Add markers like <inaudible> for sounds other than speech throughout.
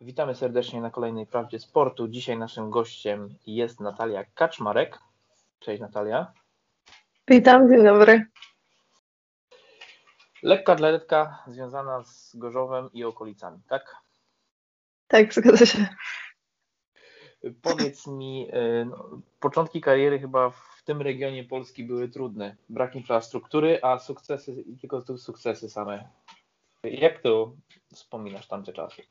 Witamy serdecznie na kolejnej Prawdzie Sportu. Dzisiaj naszym gościem jest Natalia Kaczmarek. Cześć Natalia. Witam, dzień dobry. Lekka atletka związana z Gorzowem i okolicami, tak? Tak, zgadza się. Powiedz mi, y, no, początki kariery chyba w tym regionie Polski były trudne. Brak infrastruktury, a sukcesy, tylko tu sukcesy same. Jak to wspominasz tamte czasy?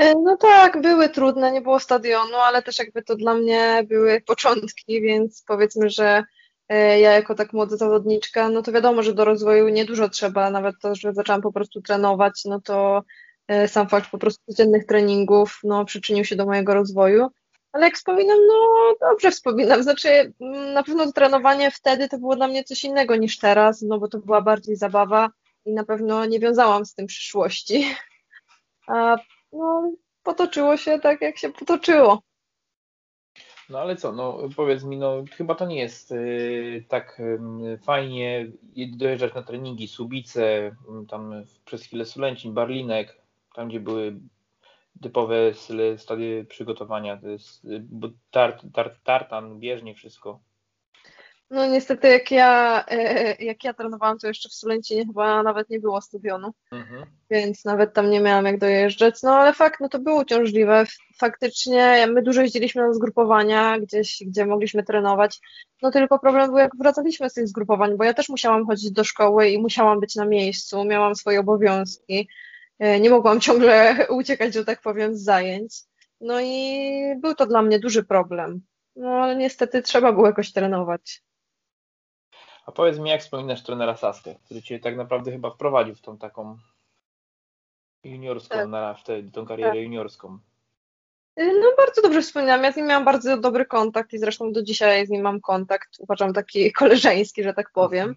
E, no tak, były trudne, nie było stadionu, ale też jakby to dla mnie były początki, więc powiedzmy, że e, ja jako tak młoda zawodniczka, no to wiadomo, że do rozwoju niedużo trzeba, nawet to, że zaczęłam po prostu trenować, no to e, sam fakt po prostu codziennych treningów, no przyczynił się do mojego rozwoju. Ale jak wspominam, no dobrze wspominam. Znaczy, mm, na pewno trenowanie wtedy to było dla mnie coś innego niż teraz, no bo to była bardziej zabawa i na pewno nie wiązałam z tym przyszłości. <laughs> A no, potoczyło się tak, jak się potoczyło. No ale co, no powiedz mi, no chyba to nie jest y, tak y, fajnie dojeżdżać na treningi Subice, y, tam przez chwilę Sulęcin, Barlinek, tam gdzie były typowe stadie przygotowania, to jest y, tart, tart, tartan, bieżnie, wszystko. No niestety jak ja, e, jak ja trenowałam, to jeszcze w Sulęcinie chyba nawet nie było stadionu, mhm. więc nawet tam nie miałam jak dojeżdżać, no ale fakt, no to było uciążliwe. Faktycznie my dużo jeździliśmy na zgrupowania gdzieś, gdzie mogliśmy trenować, no tylko problem był jak wracaliśmy z tych zgrupowań, bo ja też musiałam chodzić do szkoły i musiałam być na miejscu, miałam swoje obowiązki, e, nie mogłam <laughs> ciągle uciekać, że tak powiem, z zajęć. No i był to dla mnie duży problem. No ale niestety trzeba było jakoś trenować. A powiedz mi, jak wspominasz trenera Saskę, który cię tak naprawdę chyba wprowadził w tą taką juniorską, tak. na wtedy, tą karierę tak. juniorską. No bardzo dobrze wspominam, ja z nim miałam bardzo dobry kontakt i zresztą do dzisiaj z nim mam kontakt, uważam taki <laughs> koleżeński, że tak powiem. Mhm.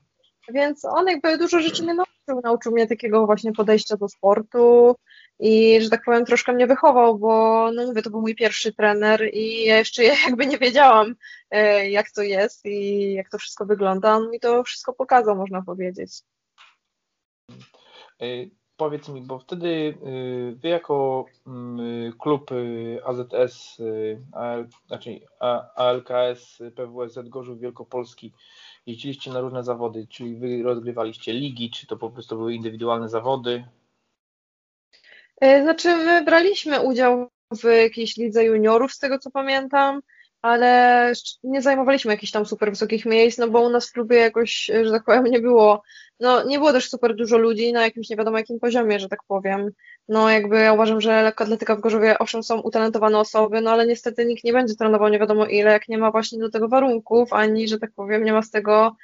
Więc on jakby dużo rzeczy mnie nauczył, nauczył mnie takiego właśnie podejścia do sportu, i, że tak powiem, troszkę mnie wychował, bo no mówię, to był mój pierwszy trener i ja jeszcze <laughs> jakby nie wiedziałam, e, jak to jest i jak to wszystko wygląda. On mi to wszystko pokazał, można powiedzieć. E, powiedz mi, bo wtedy e, wy jako mm, klub AZS, znaczy ALKS PWSZ Gorzów Wielkopolski jeździliście na różne zawody, czyli wy rozgrywaliście ligi, czy to po prostu były indywidualne zawody? E, znaczy, my braliśmy udział w jakiejś lidze juniorów, z tego co pamiętam, ale nie zajmowaliśmy jakichś tam super wysokich miejsc, no bo u nas w klubie jakoś, że tak powiem, nie było, no nie było też super dużo ludzi na jakimś nie wiadomo jakim poziomie, że tak powiem. No jakby ja uważam, że lekkoatletyka w Gorzowie, owszem, są utalentowane osoby, no ale niestety nikt nie będzie trenował nie wiadomo ile, jak nie ma właśnie do tego warunków, ani, że tak powiem, nie ma z tego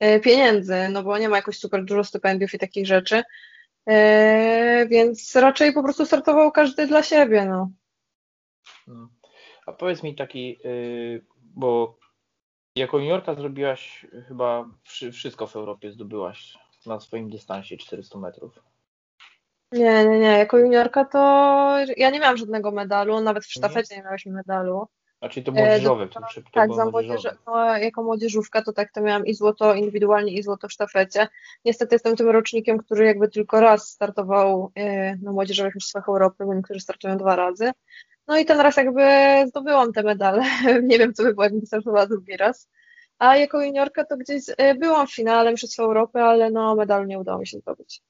e, pieniędzy, no bo nie ma jakoś super dużo stypendiów i takich rzeczy. E, więc raczej po prostu startował każdy dla siebie. No. Hmm. A powiedz mi taki, y, bo jako juniorka zrobiłaś chyba wszystko w Europie, zdobyłaś na swoim dystansie 400 metrów. Nie, nie, nie. Jako juniorka to ja nie miałam żadnego medalu, nawet w sztafecie nie, nie miałyśmy medalu. A czyli to młodzieżowe? E, to, to, tak, za młodzież, no, jako młodzieżówka to tak, to miałam i złoto indywidualnie i złoto w sztafecie. Niestety jestem tym rocznikiem, który jakby tylko raz startował e, na młodzieżowych mistrzostwach Europy, bo niektórzy startują dwa razy. No i ten raz jakby zdobyłam te medale. <laughs> nie wiem, co by było, jakbym startowała drugi raz. A jako juniorka to gdzieś e, byłam w finale Mistrzostw Europy, ale no medalu nie udało mi się zdobyć.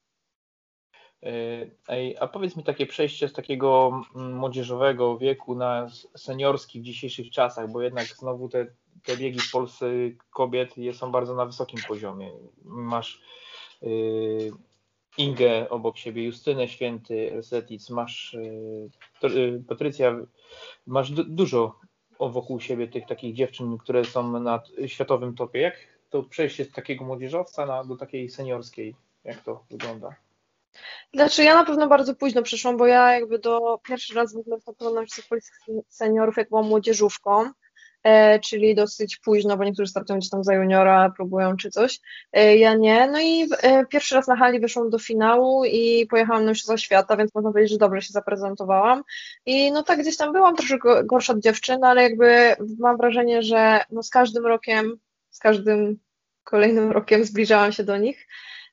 Ej, a powiedz mi takie przejście z takiego mm, młodzieżowego wieku na seniorski w dzisiejszych czasach, bo jednak znowu te, te biegi w Polsce kobiet są bardzo na wysokim poziomie. Masz yy, Ingę obok siebie, Justynę Święty, Resetic, masz yy, Patrycja, masz du dużo wokół siebie tych takich dziewczyn, które są na światowym topie. Jak to przejście z takiego młodzieżowca na, do takiej seniorskiej, jak to wygląda? Znaczy ja na pewno bardzo późno przyszłam, bo ja jakby do pierwszy raz w ogóle wstąpiłam w Polskich Seniorów, jak byłam młodzieżówką, e, czyli dosyć późno, bo niektórzy startują gdzieś tam za juniora, próbują czy coś. E, ja nie. No i e, pierwszy raz na hali wyszłam do finału i pojechałam na Mistrzostwa Świata, więc można powiedzieć, że dobrze się zaprezentowałam. I no tak gdzieś tam byłam troszkę gorsza od dziewczyny, ale jakby mam wrażenie, że no z każdym rokiem, z każdym kolejnym rokiem zbliżałam się do nich.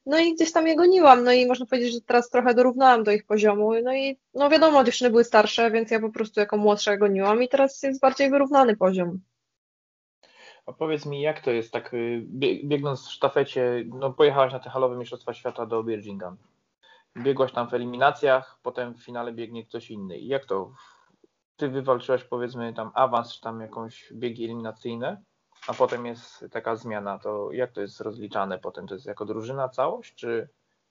No i gdzieś tam je goniłam, no i można powiedzieć, że teraz trochę dorównałam do ich poziomu. No i no wiadomo, dziewczyny były starsze, więc ja po prostu jako młodsza goniłam i teraz jest bardziej wyrównany poziom. A powiedz mi, jak to jest tak, y, biegnąc w sztafecie, no pojechałaś na te halowe Mistrzostwa Świata do Birmingham. Biegłaś tam w eliminacjach, potem w finale biegnie ktoś inny. I jak to? Ty wywalczyłaś powiedzmy tam awans, czy tam jakąś biegi eliminacyjne, a potem jest taka zmiana, to jak to jest rozliczane potem? To jest jako drużyna całość, czy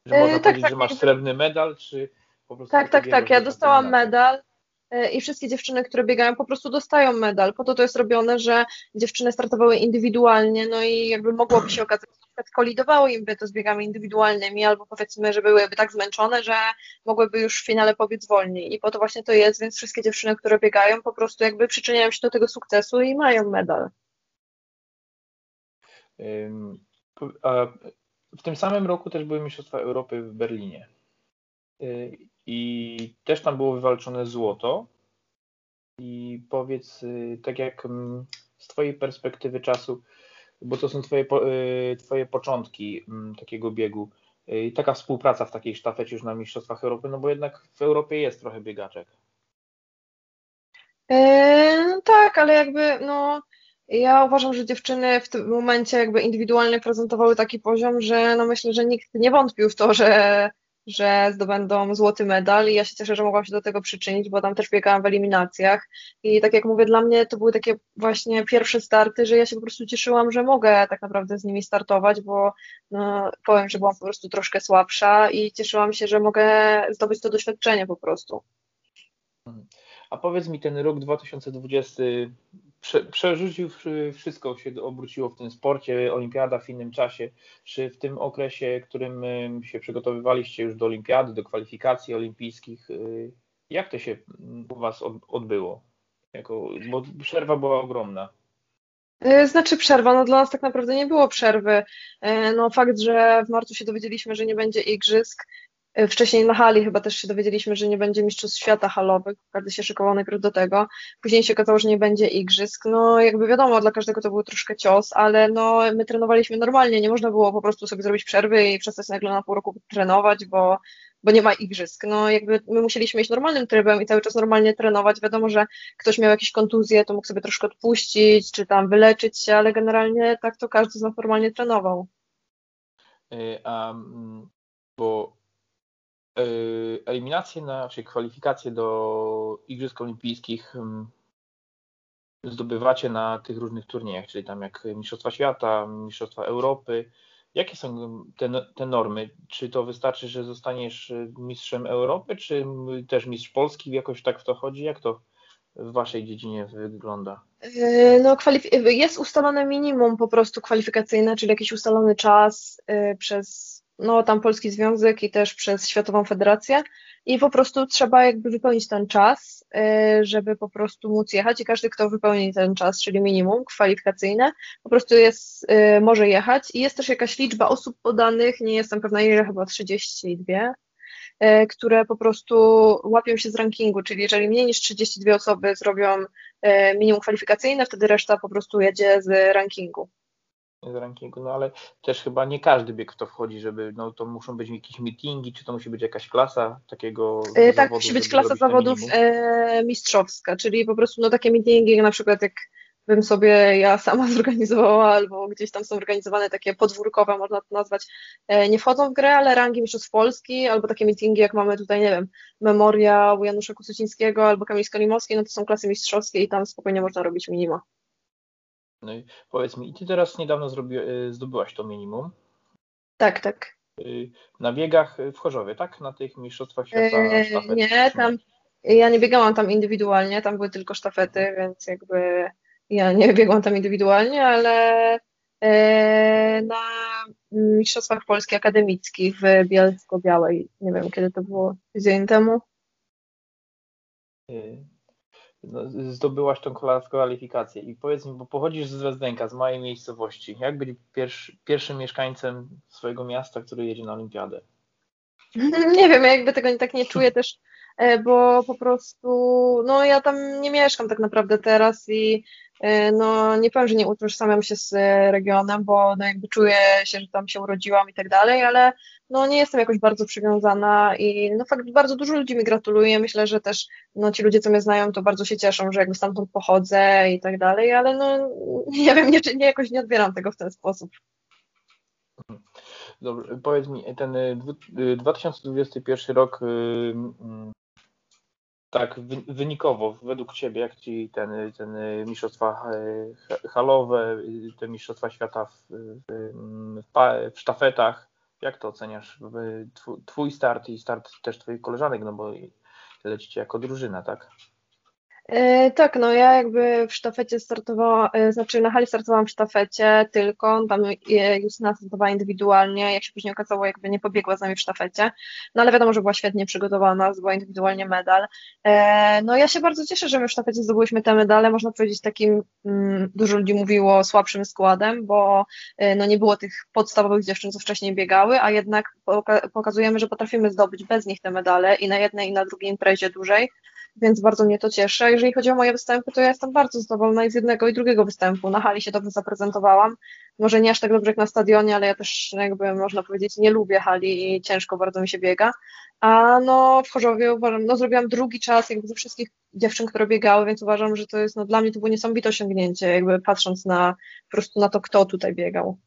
że można e, tak, powiedzieć, tak, że masz srebrny medal, czy po prostu... Tak, tak, tak, ja dostałam medal e, i wszystkie dziewczyny, które biegają, po prostu dostają medal. Po to to jest robione, że dziewczyny startowały indywidualnie, no i jakby mogłoby się okazać, że przykład kolidowało im by to z biegami indywidualnymi, albo powiedzmy, że byłyby tak zmęczone, że mogłyby już w finale pobiec wolniej. I po to właśnie to jest, więc wszystkie dziewczyny, które biegają, po prostu jakby przyczyniają się do tego sukcesu i mają medal. W tym samym roku też były Mistrzostwa Europy w Berlinie. Y, I też tam było wywalczone złoto. I powiedz, y, tak jak mm, z Twojej perspektywy czasu, bo to są Twoje, y, twoje początki mm, takiego biegu, taka współpraca w takiej sztafecie już na Mistrzostwach Europy, no bo jednak w Europie jest trochę biegaczek. Yy, tak, ale jakby no ja uważam, że dziewczyny w tym momencie jakby indywidualnie prezentowały taki poziom, że no myślę, że nikt nie wątpił w to, że, że zdobędą złoty medal i ja się cieszę, że mogłam się do tego przyczynić, bo tam też biegałam w eliminacjach i tak jak mówię, dla mnie to były takie właśnie pierwsze starty, że ja się po prostu cieszyłam, że mogę tak naprawdę z nimi startować, bo no, powiem, że byłam po prostu troszkę słabsza i cieszyłam się, że mogę zdobyć to doświadczenie po prostu. A powiedz mi, ten rok 2020 prze, przerzucił wszystko, się obróciło w tym sporcie, olimpiada w innym czasie. Czy w tym okresie, którym się przygotowywaliście już do olimpiady, do kwalifikacji olimpijskich, y, jak to się u Was odbyło? Jako, bo przerwa była ogromna. Y, znaczy przerwa, no dla nas tak naprawdę nie było przerwy. Y, no fakt, że w marcu się dowiedzieliśmy, że nie będzie igrzysk, E, wcześniej na hali chyba też się dowiedzieliśmy, że nie będzie Mistrzostw Świata halowych, każdy się szykował najpierw do tego. Później się okazało, że nie będzie igrzysk. No jakby wiadomo, dla każdego to był troszkę cios, ale no my trenowaliśmy normalnie, nie można było po prostu sobie zrobić przerwy i przestać nagle na pół roku trenować, bo, bo nie ma igrzysk. No jakby my musieliśmy iść normalnym trybem i cały czas normalnie trenować. Wiadomo, że ktoś miał jakieś kontuzje, to mógł sobie troszkę odpuścić, czy tam wyleczyć się, ale generalnie tak to każdy z nas normalnie trenował. Um, bo Yy, eliminacje, na, czyli kwalifikacje do Igrzysk Olimpijskich zdobywacie na tych różnych turniejach, czyli tam jak Mistrzostwa Świata, Mistrzostwa Europy. Jakie są te, te normy? Czy to wystarczy, że zostaniesz mistrzem Europy, czy też mistrz Polski? Jakoś tak w to chodzi? Jak to w waszej dziedzinie wygląda? No, jest ustalone minimum po prostu kwalifikacyjne, czyli jakiś ustalony czas przez no tam Polski Związek i też przez Światową Federację. I po prostu trzeba jakby wypełnić ten czas, y, żeby po prostu móc jechać. I każdy, kto wypełni ten czas, czyli minimum kwalifikacyjne, po prostu jest, y, może jechać. I jest też jakaś liczba osób podanych, nie jestem pewna ile, chyba 32, y, które po prostu łapią się z rankingu, czyli jeżeli mniej niż 32 osoby zrobią minimum kwalifikacyjne, wtedy reszta po prostu jedzie z rankingu z rankingu, no ale też chyba nie każdy bieg w to wchodzi, żeby, no to muszą być jakieś meetingi, czy to musi być jakaś klasa takiego yy, Tak, musi być klasa zawodów e, mistrzowska, czyli po prostu no takie meetingi, na przykład jak bym sobie ja sama <laughs> zorganizowała, albo gdzieś tam są organizowane takie podwórkowe, można to nazwać, e, nie wchodzą w grę, ale rangi Mistrzostw Polski, albo takie meetingi, jak mamy tutaj, nie wiem, Memoria u Janusza Kusucińskiego, albo Kamil Skolimowski, no to są klasy mistrzowskie i tam spokojnie można robić minima. No i powiedz mi, i ty teraz niedawno zrobi, y, zdobyłaś to minimum. Tak, tak. Y, na biegach w Chorzowie, tak? Na tych mistrzostwach świata sztafet? Nie, tam ja nie biegałam tam indywidualnie, tam były tylko sztafety, mhm. więc jakby ja nie biegłam tam indywidualnie, ale y, na Mistrzostwach Polski Akademickich w Bielsko-Białej, nie wiem kiedy to było, tydzień temu zdobyłaś tą kwalifikację i powiedz mi, bo pochodzisz z Wezdenka, z małej miejscowości, jak być pierwszy, pierwszym mieszkańcem swojego miasta, który jedzie na olimpiadę? Nie wiem, ja jakby tego tak nie czuję też bo po prostu, no ja tam nie mieszkam tak naprawdę teraz i no nie powiem, że nie utożsamiam się z regionem, bo no jakby czuję się, że tam się urodziłam i tak dalej, ale no nie jestem jakoś bardzo przywiązana i no fakt, bardzo dużo ludzi mi gratuluje, myślę, że też no ci ludzie, co mnie znają, to bardzo się cieszą, że jakby stamtąd pochodzę i tak dalej, ale no <laughs> nie wiem, nie, nie jakoś nie odbieram tego w ten sposób. Dobrze, powiedz mi, ten 2021 y, rok, tak wynikowo, według Ciebie, jak Ci ten, ten mistrzostwa y, halowe, te mistrzostwa świata w, w, w sztafetach, jak to oceniasz? Twój start i start też Twoich koleżanek, no bo lecicie jako drużyna, tak? E, tak, no ja jakby w sztafecie startowałam, e, znaczy na hali startowałam w sztafecie tylko, tam Justyna startowała indywidualnie, jak się później okazało, jakby nie pobiegła z nami w sztafecie, no ale wiadomo, że była świetnie przygotowana, zdobyła indywidualnie medal. E, no ja się bardzo cieszę, że my w sztafecie zdobyliśmy te medale, można powiedzieć takim, mm, dużo ludzi mówiło słabszym składem, bo no nie było tych podstawowych dziewczyn, co wcześniej biegały, a jednak pokazujemy, że potrafimy zdobyć bez nich te medale i na jednej i na drugiej imprezie dłużej, więc bardzo mnie to cieszy. Jeżeli chodzi o moje występy, to ja jestem bardzo zadowolona z jednego i drugiego występu. Na hali się dobrze zaprezentowałam. Może nie aż tak dobrze jak na stadionie, ale ja też jakby można powiedzieć nie lubię hali i ciężko bardzo mi się biega. A no w Chorzowie uważam, no zrobiłam drugi czas jakby ze wszystkich dziewczyn, które biegały, więc uważam, że to jest, no dla mnie to było niesamowite osiągnięcie, jakby patrząc na po prostu na to, kto tutaj biegał.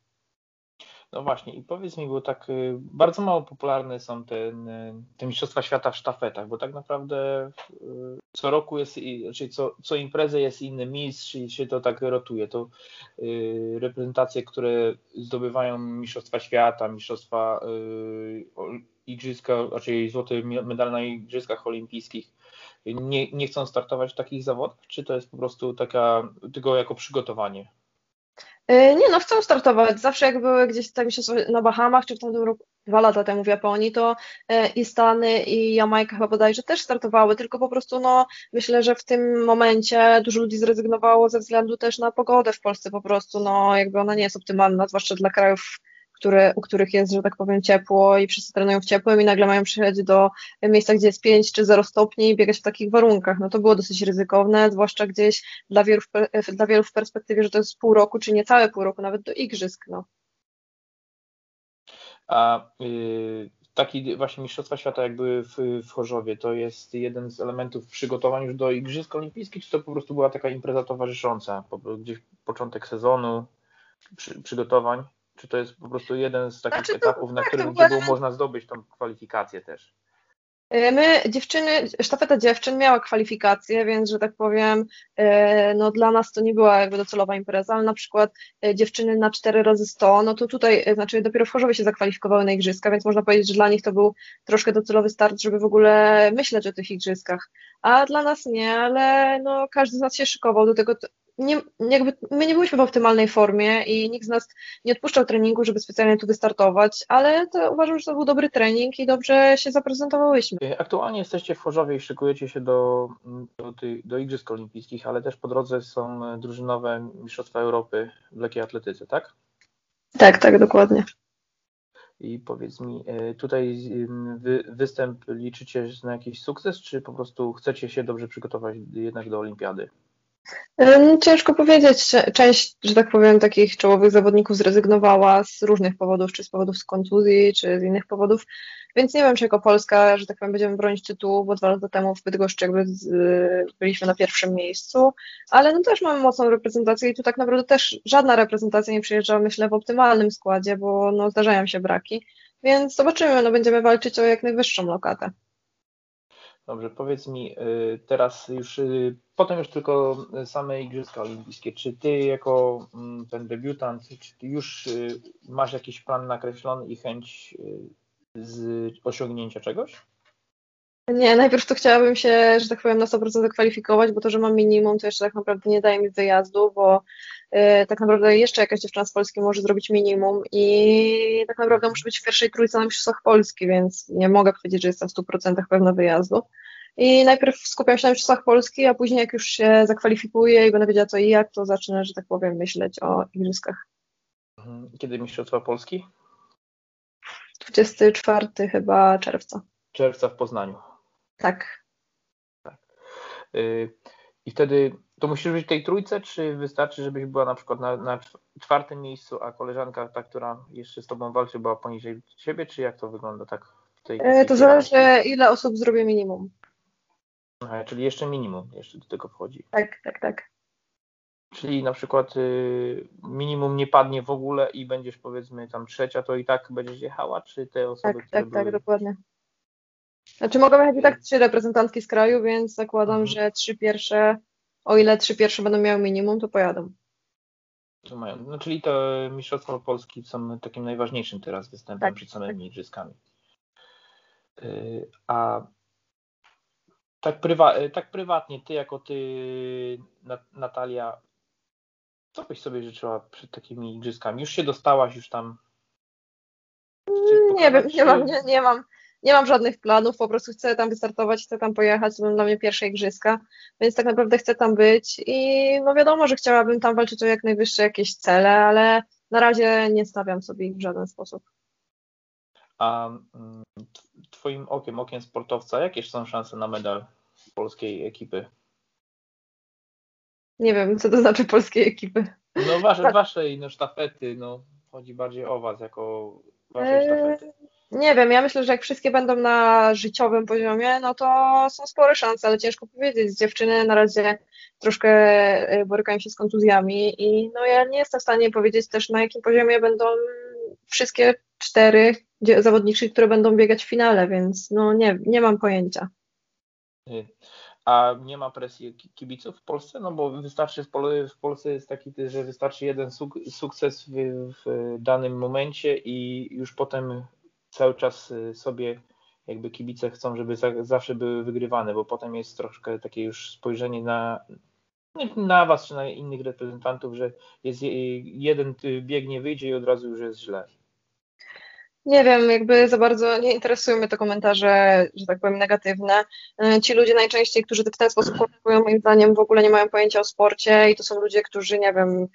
No właśnie, i powiedz mi, bo tak y, bardzo mało popularne są te, y, te Mistrzostwa Świata w sztafetach, bo tak naprawdę y, co roku jest, znaczy co, co imprezę jest inny mistrz i się to tak rotuje. To reprezentacje, które zdobywają Mistrzostwa Świata, Mistrzostwa Igrzyska, raczej złoty medal na Igrzyskach Olimpijskich, nie, nie chcą startować w takich zawodach, czy to jest po prostu taka, tylko jako przygotowanie? E, nie no, chcą startować. Zawsze jak były gdzieś tam na Bahamach, czy w tamtym roku, dwa lata temu w Japonii, to e, i Stany, i Jamajka chyba bodajże też startowały, tylko po prostu no, myślę, że w tym momencie dużo ludzi zrezygnowało ze względu też na pogodę w Polsce po prostu, no jakby ona nie jest optymalna, zwłaszcza dla krajów które, u których jest, że tak powiem, ciepło i wszyscy trenują w ciepłym i nagle mają przyjechać do miejsca, gdzie jest 5 czy 0 stopni i biegać w takich warunkach. No to było dosyć ryzykowne, zwłaszcza gdzieś dla wielu, dla wielu w perspektywie, że to jest pół roku, czy niecałe pół roku, nawet do igrzysk. No. A yy, taki właśnie Mistrzostwa Świata jak były w, w Chorzowie, to jest jeden z elementów przygotowań już do Igrzysk Olimpijskich, czy to po prostu była taka impreza towarzysząca, po, gdzieś początek sezonu, przy, przygotowań? Czy to jest po prostu jeden z takich znaczy, etapów, na tak, którym gdzie było można zdobyć tą kwalifikację też? E, my, dziewczyny, sztafeta dziewczyn miała kwalifikacje, więc, że tak powiem, e, no dla nas to nie była jakby docelowa impreza, ale na przykład e, dziewczyny na 4 razy 100, no to tutaj, znaczy dopiero w Chorzowie się zakwalifikowały na igrzyska, więc można powiedzieć, że dla nich to był troszkę docelowy start, żeby w ogóle myśleć o tych igrzyskach. A dla nas nie, ale no każdy z nas się szykował do tego nie, jakby my nie byliśmy w optymalnej formie i nikt z nas nie odpuszczał treningu, żeby specjalnie tu wystartować, ale to uważam, że to był dobry trening i dobrze się zaprezentowałyśmy. Aktualnie jesteście w Chorzowie i szykujecie się do, do, do Igrzysk Olimpijskich, ale też po drodze są drużynowe Mistrzostwa Europy w lekkiej atletyce, tak? Tak, tak, dokładnie. I powiedz mi, e, tutaj wy, występ liczycie na jakiś sukces, czy po prostu chcecie się dobrze przygotować jednak do Olimpiady? Ciężko powiedzieć. Część, że tak powiem, takich czołowych zawodników zrezygnowała z różnych powodów, czy z powodów z kontuzji, czy z innych powodów, więc nie wiem, czy jako Polska, że tak powiem, będziemy bronić tytułu, bo dwa lata temu w Bydgoszczy jakby z, byliśmy na pierwszym miejscu, ale no też mamy mocną reprezentację i tu tak naprawdę też żadna reprezentacja nie przyjeżdża, myślę, w optymalnym składzie, bo no, zdarzają się braki, więc zobaczymy, no będziemy walczyć o jak najwyższą lokatę. Dobrze, powiedz mi y, teraz już, y, potem już tylko same Igrzyska Olimpijskie. Czy ty jako mm, ten debiutant, czy ty już y, masz jakiś plan nakreślony i chęć z osiągnięcia czegoś? Nie, najpierw to chciałabym się, że tak powiem, na 100% zakwalifikować, bo to, że mam minimum, to jeszcze tak naprawdę nie daje mi wyjazdu, bo y, tak naprawdę jeszcze jakaś dziewczyna z Polski może zrobić minimum i tak naprawdę muszę być w pierwszej trójce na Mistrzostwach Polski, więc nie mogę powiedzieć, że jestem w 100% pewna wyjazdu. I najpierw skupiam się na Mistrzostwach Polski, a później jak już się zakwalifikuję i będę wiedziała co i jak, to zacznę, że tak powiem, myśleć o igrzyskach. Mhm. Kiedy Mistrzostwa Polski? 24 chyba czerwca. Czerwca w Poznaniu. Tak. tak. Y, I wtedy to musisz być w tej trójce, czy wystarczy, żebyś była na przykład na, na czwartym miejscu, a koleżanka, ta, która jeszcze z tobą walczy, była poniżej ciebie, czy jak to wygląda tak w tej, e, To zależy, ile osób zrobię minimum. Aha, czyli jeszcze minimum jeszcze do tego wchodzi. Tak, tak, tak. Czyli na przykład y, minimum nie padnie w ogóle i będziesz powiedzmy tam trzecia, to i tak będziesz jechała, czy te osoby, tak, które Tak, tak, były... dokładnie. Znaczy mogą jechać i tak trzy reprezentantki z kraju, więc zakładam, Mhm. że trzy pierwsze, o ile trzy pierwsze będą miały minimum, to pojadą. To mają. No, czyli te Mistrzostwa Polski są takim najważniejszym teraz występem Tak, przed samymi igrzyskami. Y, A tak, prywa- tak prywatnie, ty jako ty, Nat- Natalia, co byś sobie życzyła przed takimi igrzyskami? Już się dostałaś, już tam. Nie wiem, nie mam, nie, nie mam, nie mam żadnych planów, po prostu chcę tam wystartować, chcę tam pojechać, to będą dla mnie pierwsze igrzyska, więc tak naprawdę chcę tam być i no wiadomo, że chciałabym tam walczyć o jak najwyższe jakieś cele, ale na razie nie stawiam sobie ich w żaden sposób. A mm, twoim okiem, okiem sportowca, jakie są szanse na medal polskiej ekipy? Nie wiem, co to znaczy polskiej ekipy. No wasze, Tak. waszej no, sztafety, no chodzi bardziej o was jako waszej Eee, sztafety. Nie wiem, ja myślę, że jak wszystkie będą na życiowym poziomie, no to są spore szanse, ale ciężko powiedzieć. Dziewczyny na razie troszkę e, borykają się z kontuzjami i no ja nie jestem w stanie powiedzieć też na jakim poziomie będą wszystkie cztery zawodniczki, które będą biegać w finale, więc no nie, nie mam pojęcia. Y, A nie ma presji ki- kibiców w Polsce? No bo wystarczy w, Pol- w Polsce jest taki, że wystarczy jeden suk- sukces w, w danym momencie i już potem cały czas y, sobie jakby kibice chcą, żeby za, zawsze były wygrywane, bo potem jest troszkę takie już spojrzenie na, na was czy na innych reprezentantów, że jest je- jeden y, bieg nie wyjdzie i od razu już jest źle. Nie wiem, jakby za bardzo nie interesują mnie te komentarze, że tak powiem, negatywne. E, Ci ludzie najczęściej, którzy w ten sposób <clears throat> komentują, moim zdaniem w ogóle nie mają pojęcia o sporcie i to są ludzie, którzy, nie wiem,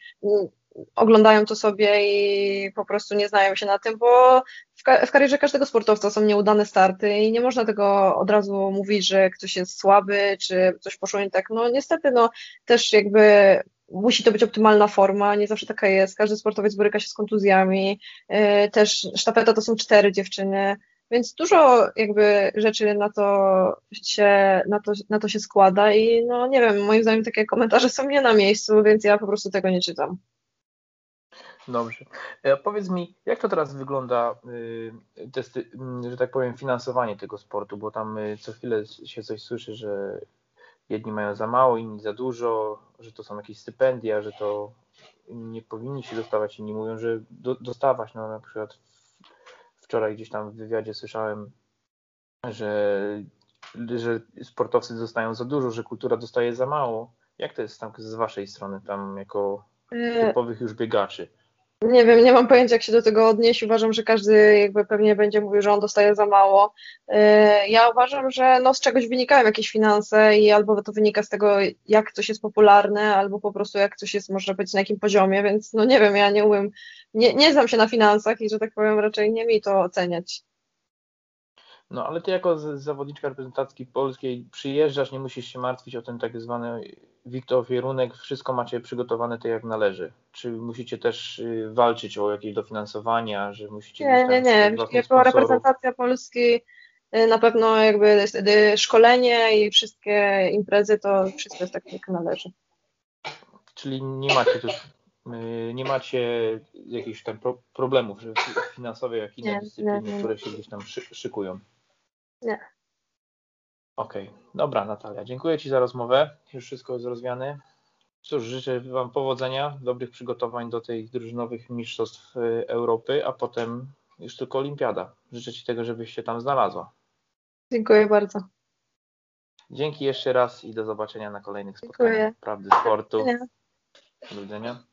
oglądają to sobie i po prostu nie znają się na tym, bo w, ka- w karierze każdego sportowca są nieudane starty i nie można tego od razu mówić, że ktoś jest słaby, czy coś poszło nie tak. No niestety, no też jakby musi to być optymalna forma, nie zawsze taka jest. Każdy sportowiec boryka się z kontuzjami, Yy, Też sztafeta to są cztery dziewczyny, więc dużo jakby rzeczy na to się, na to, na to się składa i no nie wiem, moim zdaniem takie komentarze są nie na miejscu, więc ja po prostu tego nie czytam. Dobrze. E, Powiedz mi, jak to teraz wygląda, y, testy, mm, że tak powiem, finansowanie tego sportu, bo tam y, co chwilę się coś słyszy, że jedni mają za mało, inni za dużo, że to są jakieś stypendia, że to nie powinni się dostawać, inni mówią, że do, dostawać. No na przykład wczoraj gdzieś tam w wywiadzie słyszałem, że, że sportowcy dostają za dużo, że kultura dostaje za mało. Jak to jest tam z waszej strony, tam jako Yy, typowych już biegaczy? Nie wiem, nie mam pojęcia, jak się do tego odnieść. Uważam, że każdy jakby pewnie będzie mówił, że on dostaje za mało. Yy, Ja uważam, że no z czegoś wynikają jakieś finanse i albo to wynika z tego, jak coś jest popularne, albo po prostu jak coś jest, można powiedzieć, na jakim poziomie, więc no nie wiem, ja nie umiem, nie, nie znam się na finansach i że tak powiem, raczej nie mi to oceniać. No ale ty jako zawodniczka reprezentacji polskiej przyjeżdżasz, nie musisz się martwić o ten tak zwany wiktofierunek, wszystko macie przygotowane tak jak należy. Czy musicie też y, walczyć o jakieś dofinansowania, że musicie Nie, nie, nie. sponsorów? reprezentacja Polski y, na pewno jakby y, szkolenie i wszystkie imprezy to wszystko jest tak jak należy. Czyli nie macie też y, nie macie jakichś tam pro, problemów finansowych, jak inne Nie, dyscypliny, nie, nie. które się gdzieś tam szy, szykują. Nie. Okej, dobra Natalia, dziękuję Ci za rozmowę. Już wszystko jest rozwiane. Cóż, życzę Wam powodzenia, dobrych przygotowań do tych drużynowych mistrzostw y, Europy, a potem już tylko olimpiada. Życzę Ci tego, żebyś się tam znalazła. Dziękuję bardzo. Dzięki jeszcze raz i do zobaczenia na kolejnych Dziękuję. spotkaniach Prawdy Sportu. Nie. Do widzenia.